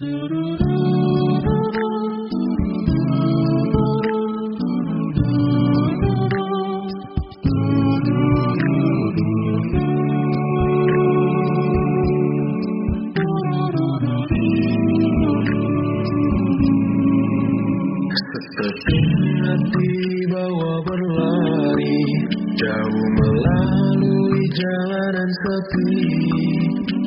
Do do do. Hati bawa berlari Jauh melalui jalanan sepi.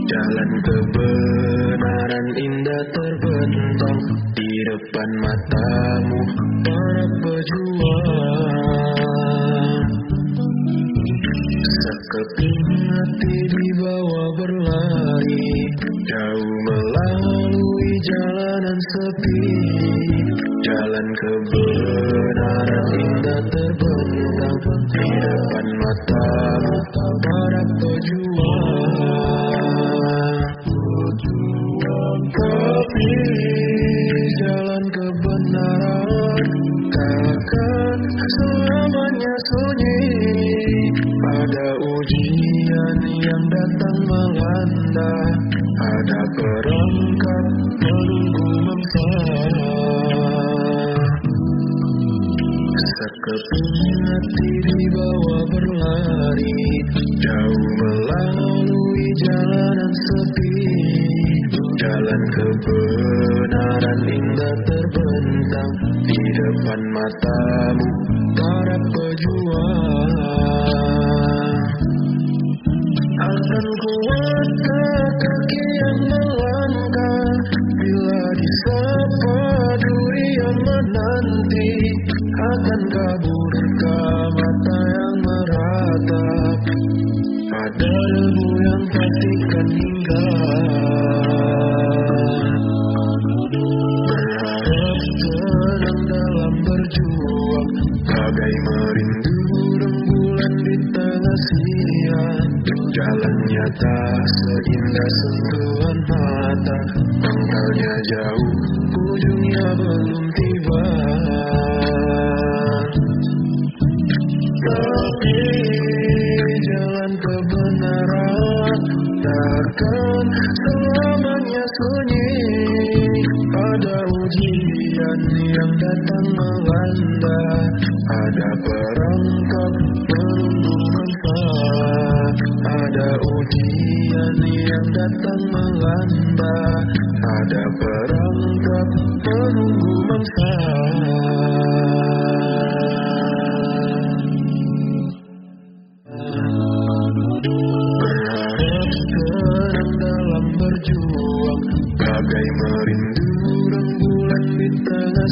Jalan kebenaran indah terbentang Di depan matamu para pejuang. Sekeping hati dibawa berlari Jauh melalui jalanan sepi Jalan kebenaran indah terbentang Di depan matamu para pejuang Tapi jalan yang datang melanda Ada perangkap menunggu mangsa Sekeping hati dibawa berlari Jauh melalui jalanan sepi. Jalan kebenaran indah terbentang Di depan matamu para pejuang Pada debu yang pastikan hingga Berharap tenang dalam berjuang Bagai merindu rembulan di tengah siang Jalannya tak seindah sentuhan mata Pangkalnya jauh, ujungnya belum tiba Takkan selamanya sunyi Ada ujian yang datang melanda. Ada perangkap menunggu mangsa Ada ujian yang datang melanda. Ada perangkap menunggu mangsa Berharap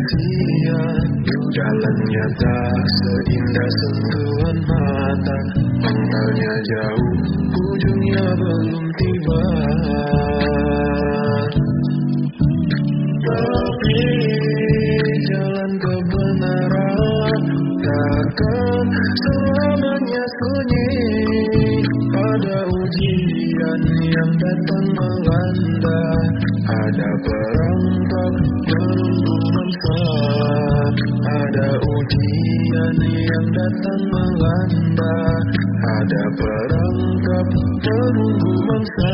siang Jalannya tak seindah sentuhan mata. Pangkalnya jauh, ujungnya belum tiba. Tapi jalan kebenaran Takkan selamanya sunyi. Ada ujian yang datang melanda. Ada perangkap datang melanda. Ada perangkap menunggu mangsa